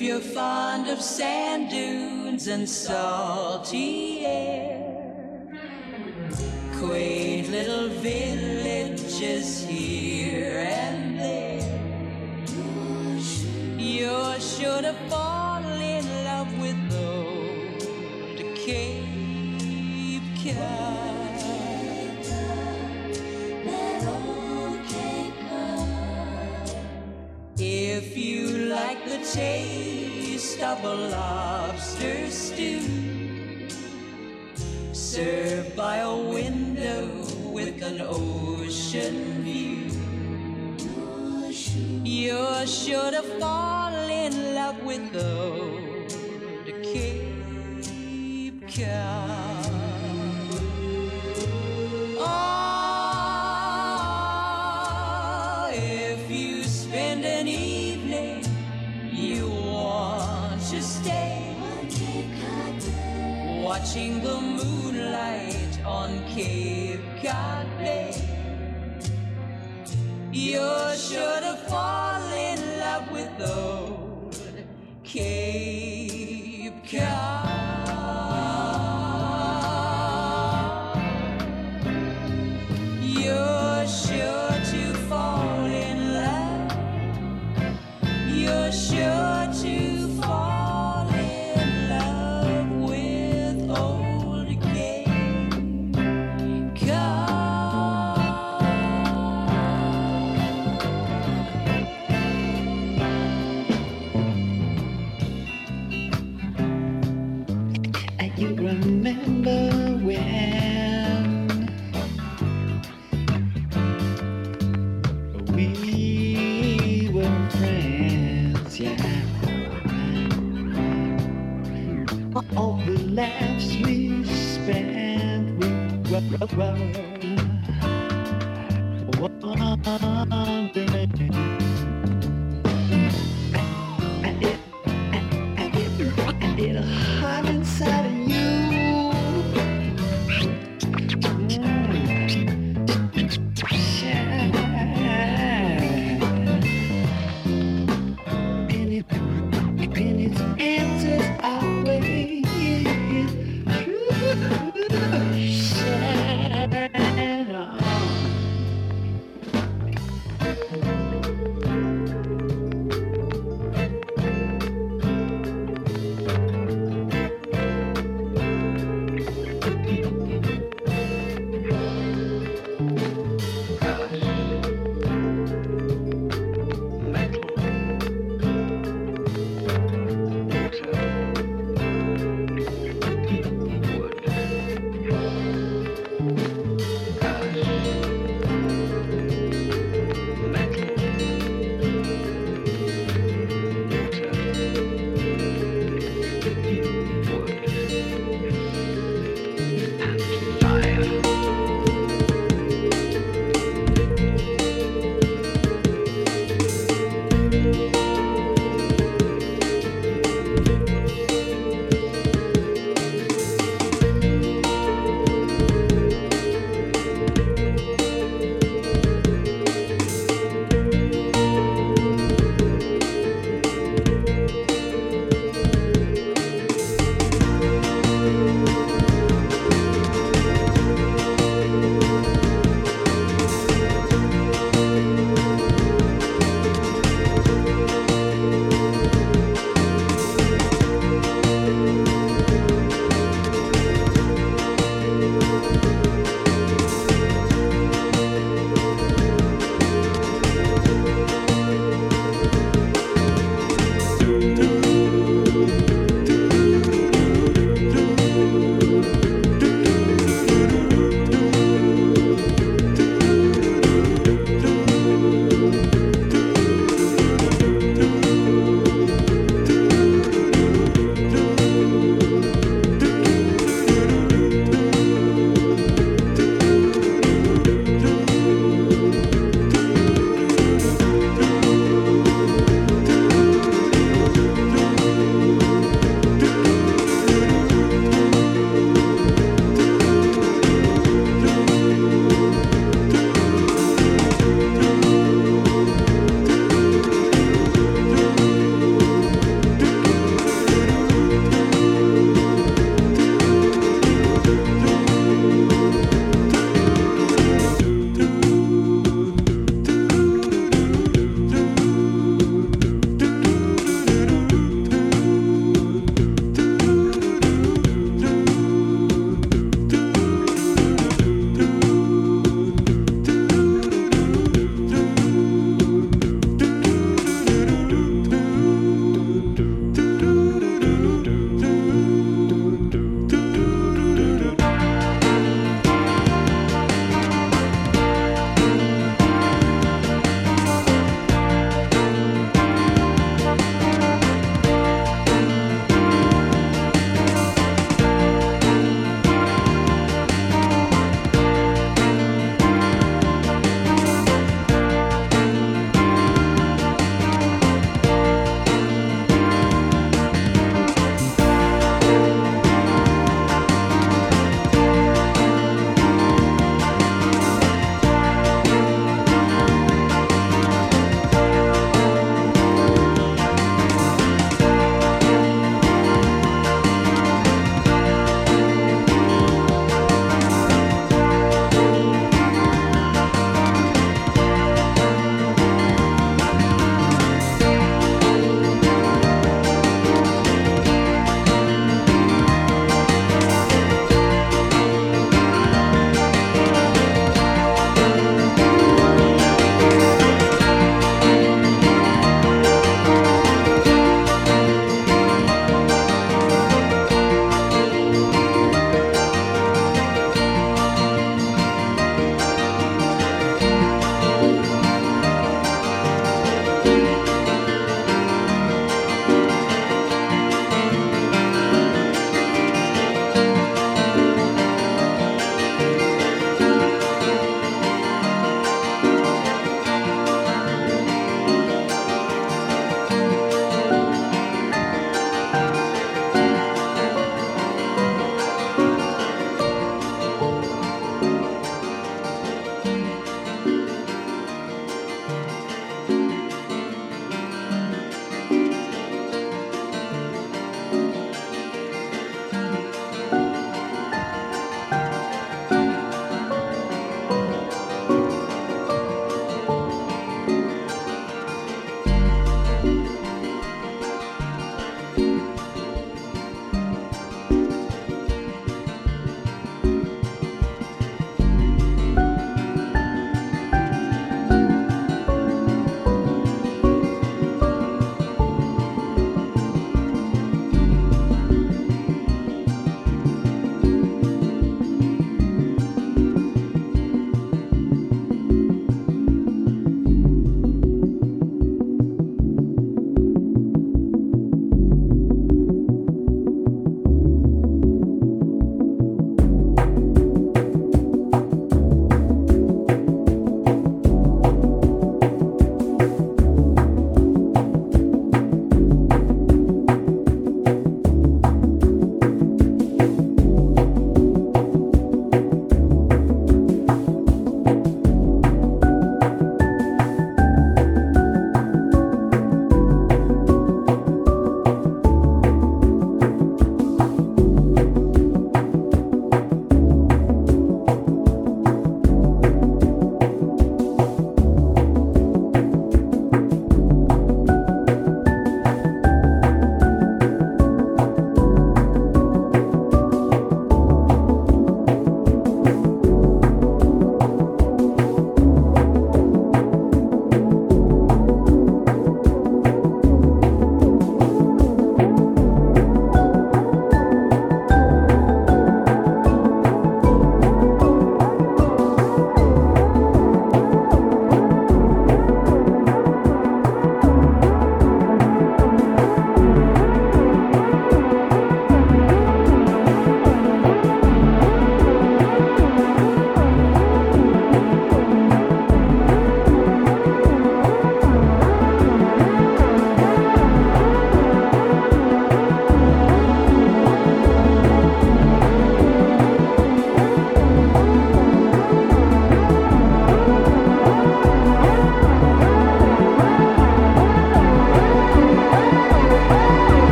If you're fond of sand dunes and salty air, quaint little villages here and there, you're sure to fall in love with old Cape Cod. If you like the taste a lobster stew, served by a window with an ocean view, you're sure to fall in love with old Cape Cod. You're sure to fall in love with old Cape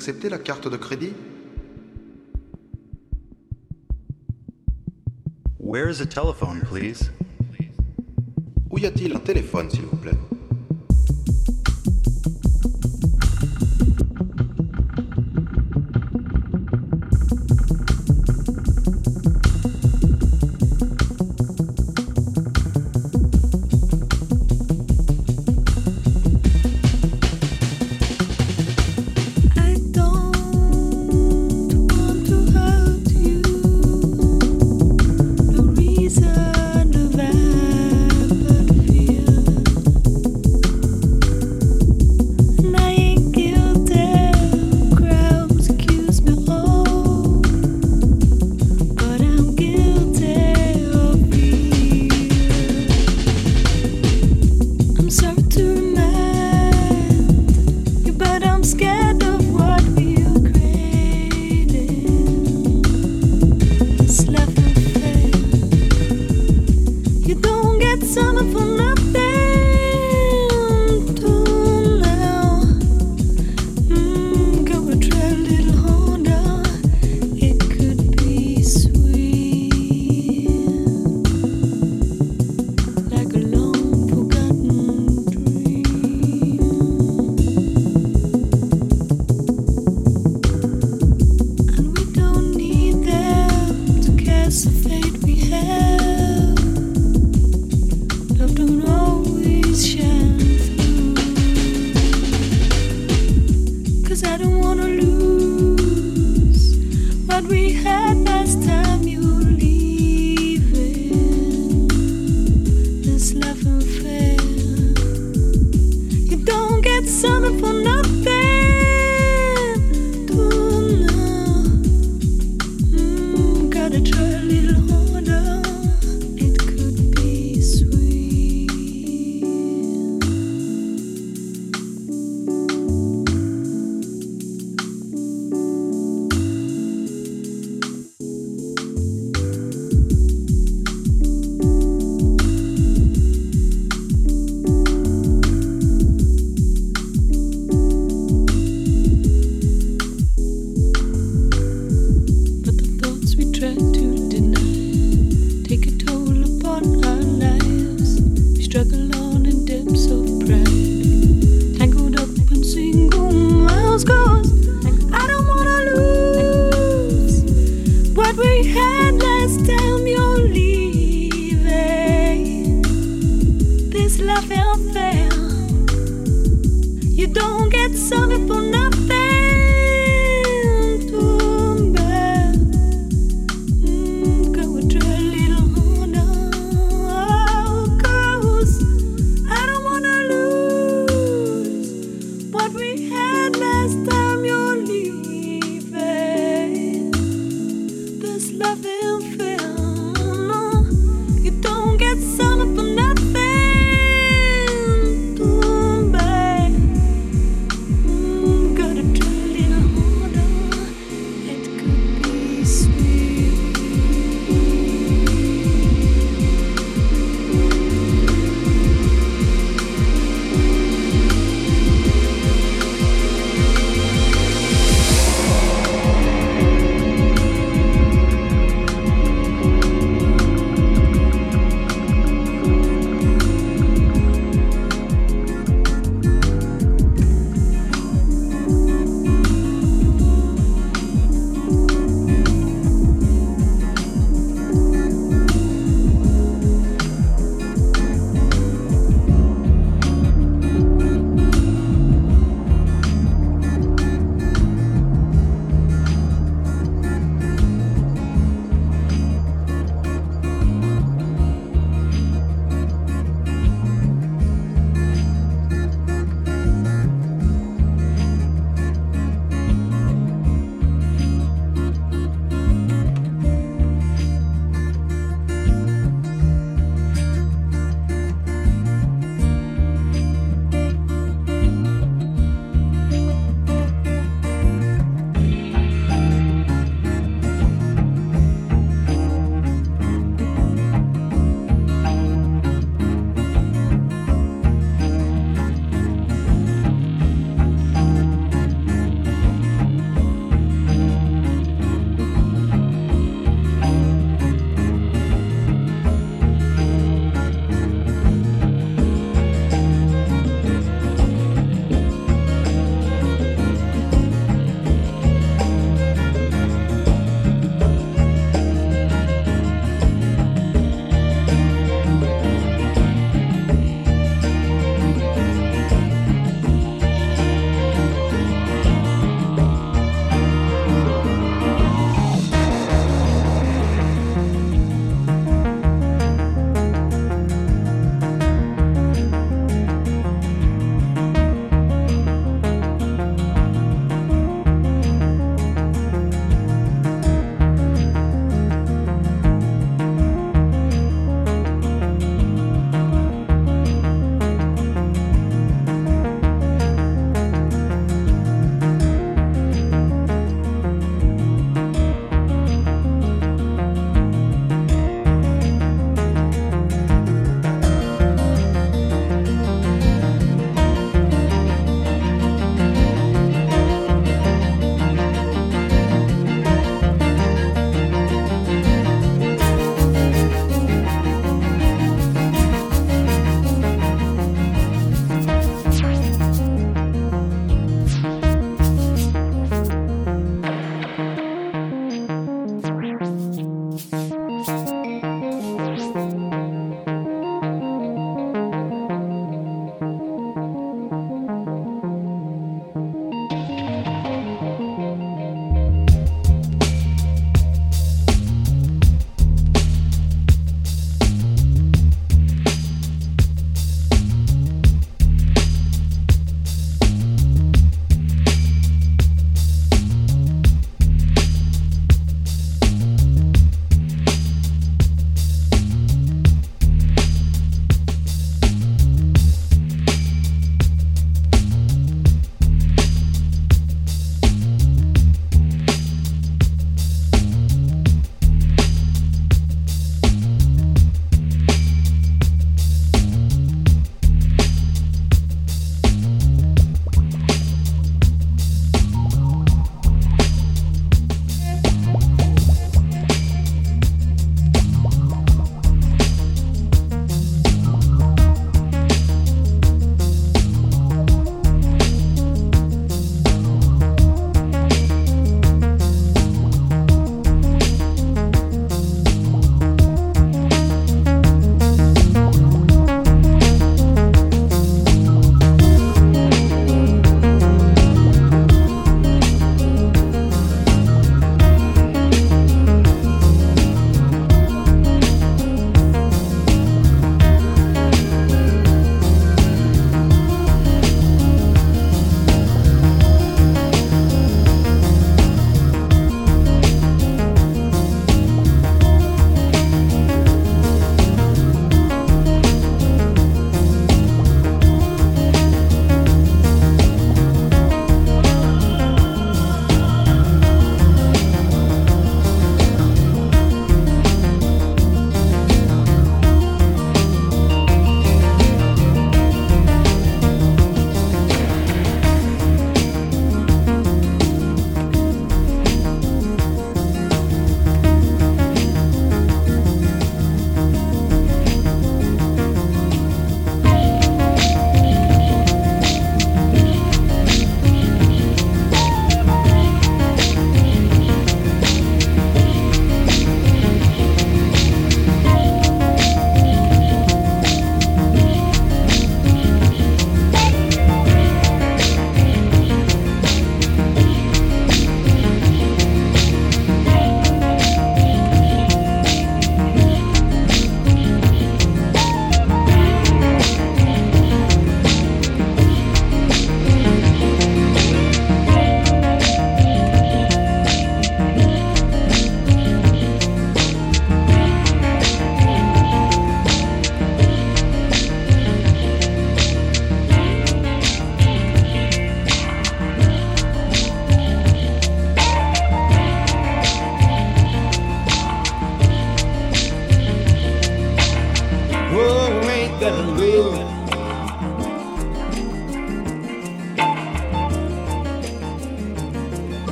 acceptez la carte de crédit? Where is a telephone, please? Où y a-t-il un téléphone, s'il vous plaît?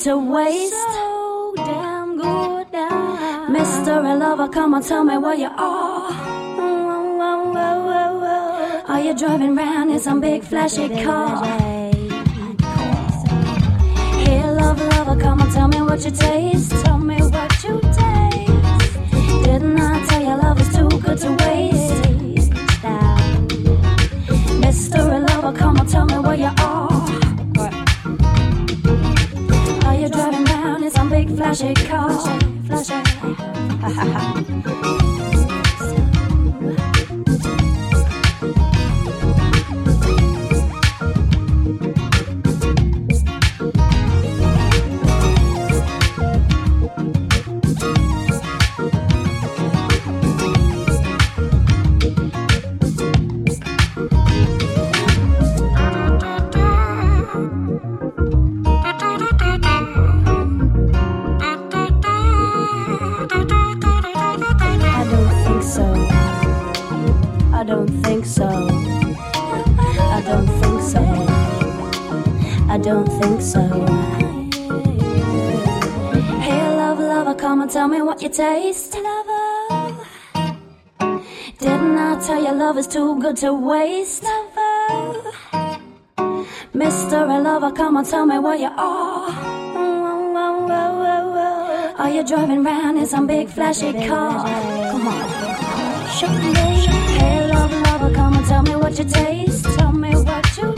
To waste? So damn good, damn. Mystery lover, come on, tell me where you are. Are you driving round in some big flashy car? Hey, love, lover, come on, tell me what you taste. Tell me what you taste. Didn't I tell you love is too good to waste? Mystery lover, come on, tell me where you. Are in some big flashy car? Flashy. I think so. Hey, love, lover, come and tell me what you taste. Lover. Didn't I tell you love is too good to waste? Lover. Mystery lover, come and tell me where you are. Are you driving round in some big flashy car? Come on. Show me. Hey, love, lover, come and tell me what you taste. Tell me what you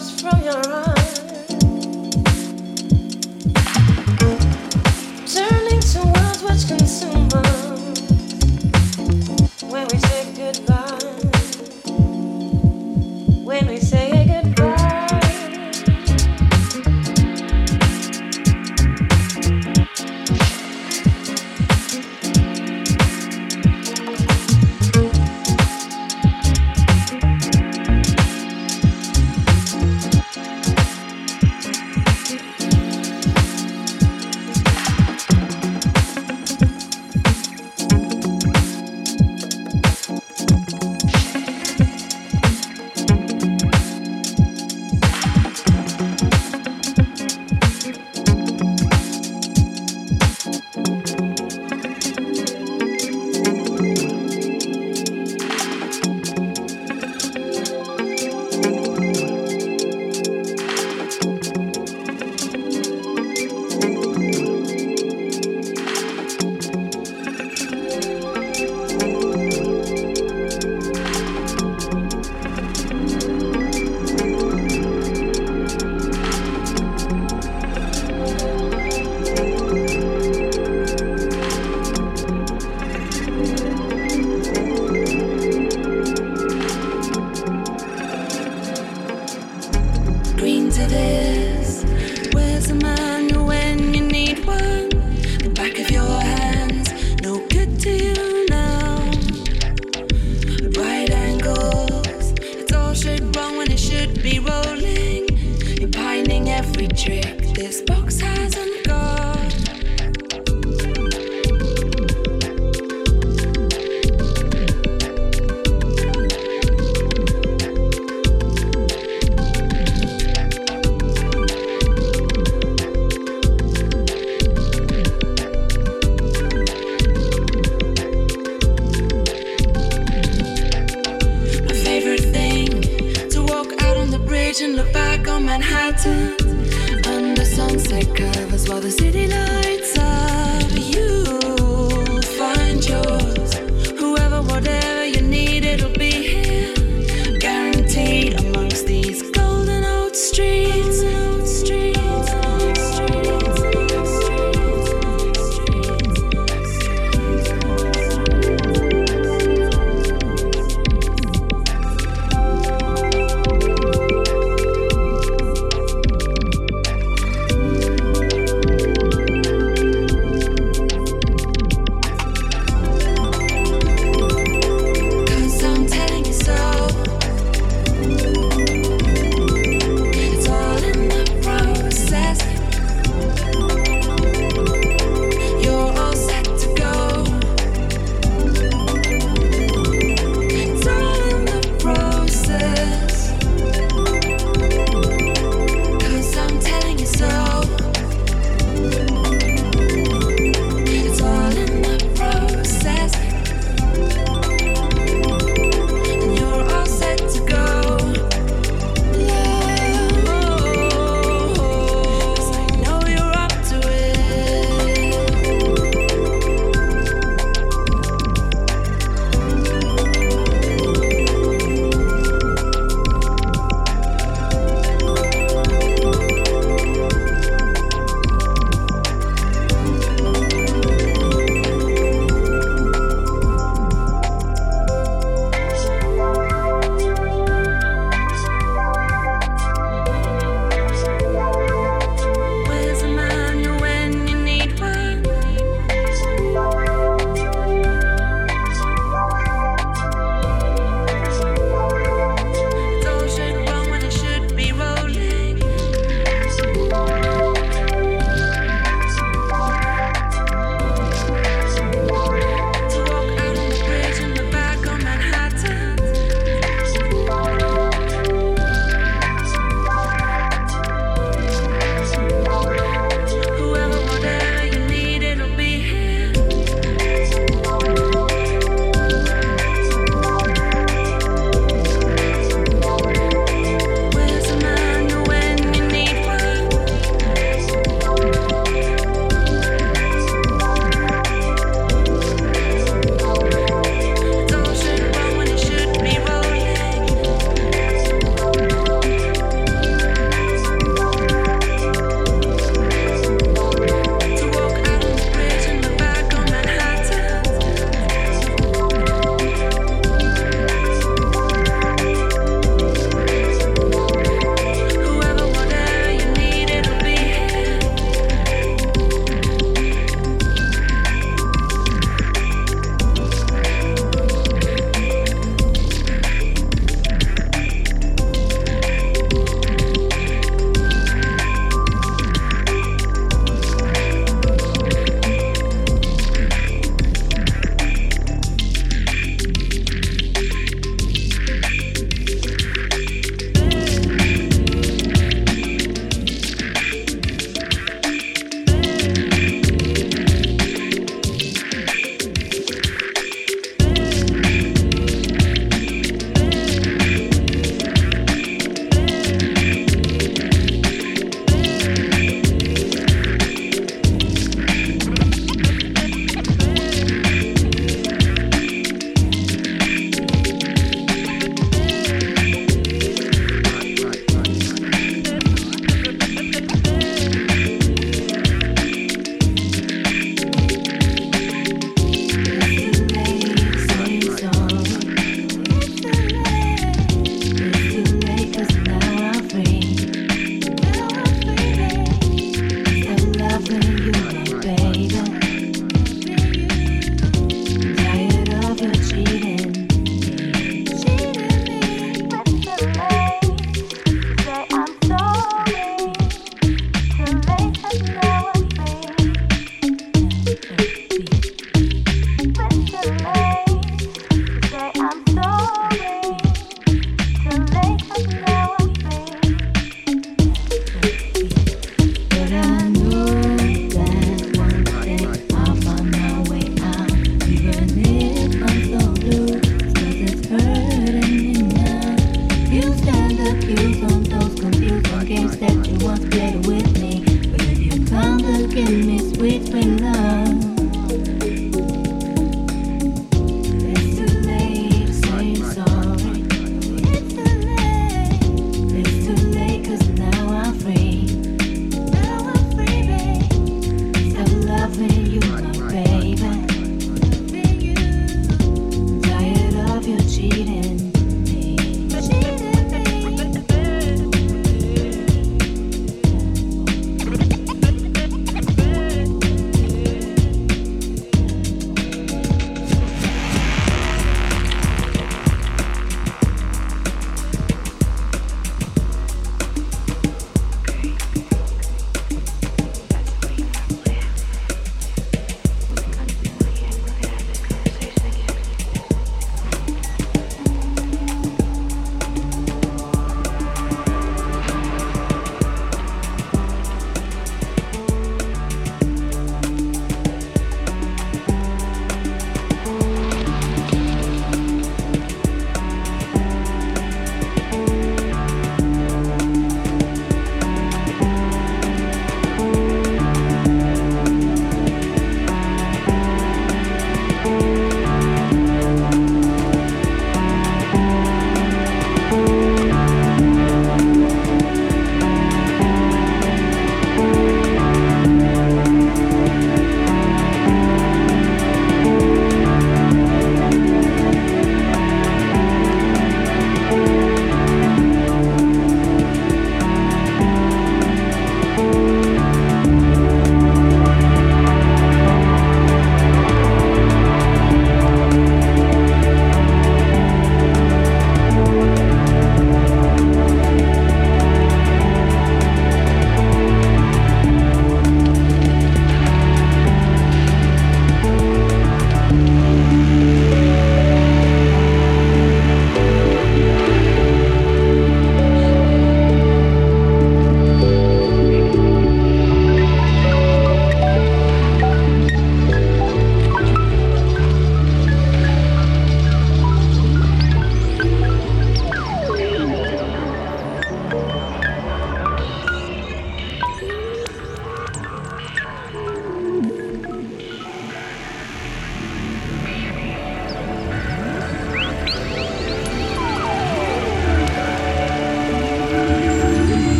drops from your eyes.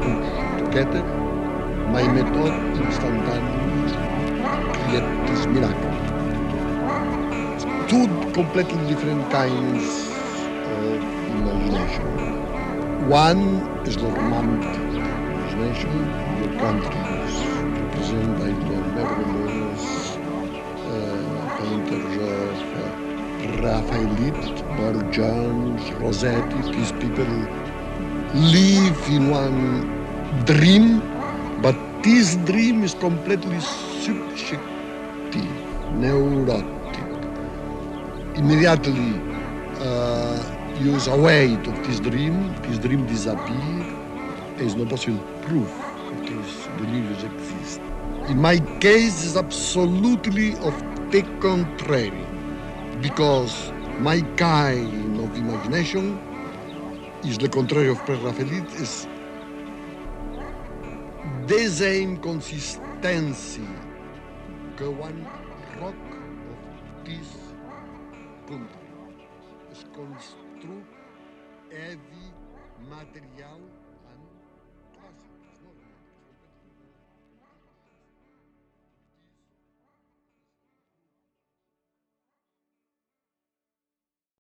Put together. My method instantaneous create this miracle. Two completely different kinds of imagination. One is the romantic imagination, your countries represented by the Nevertheless, uh, painters of uh, Raphaelite, Burne-Jones, Rossetti, these people live in one dream, but this dream is completely subjective, neurotic. Immediately uh, you is away of this dream, this dream disappear. There is no possible proof that these deliriums exist. In my case, it's absolutely of the contrary, because my kind of imagination is the contrary of Pre-Raphaelite, is the same consistency que one rock of this country.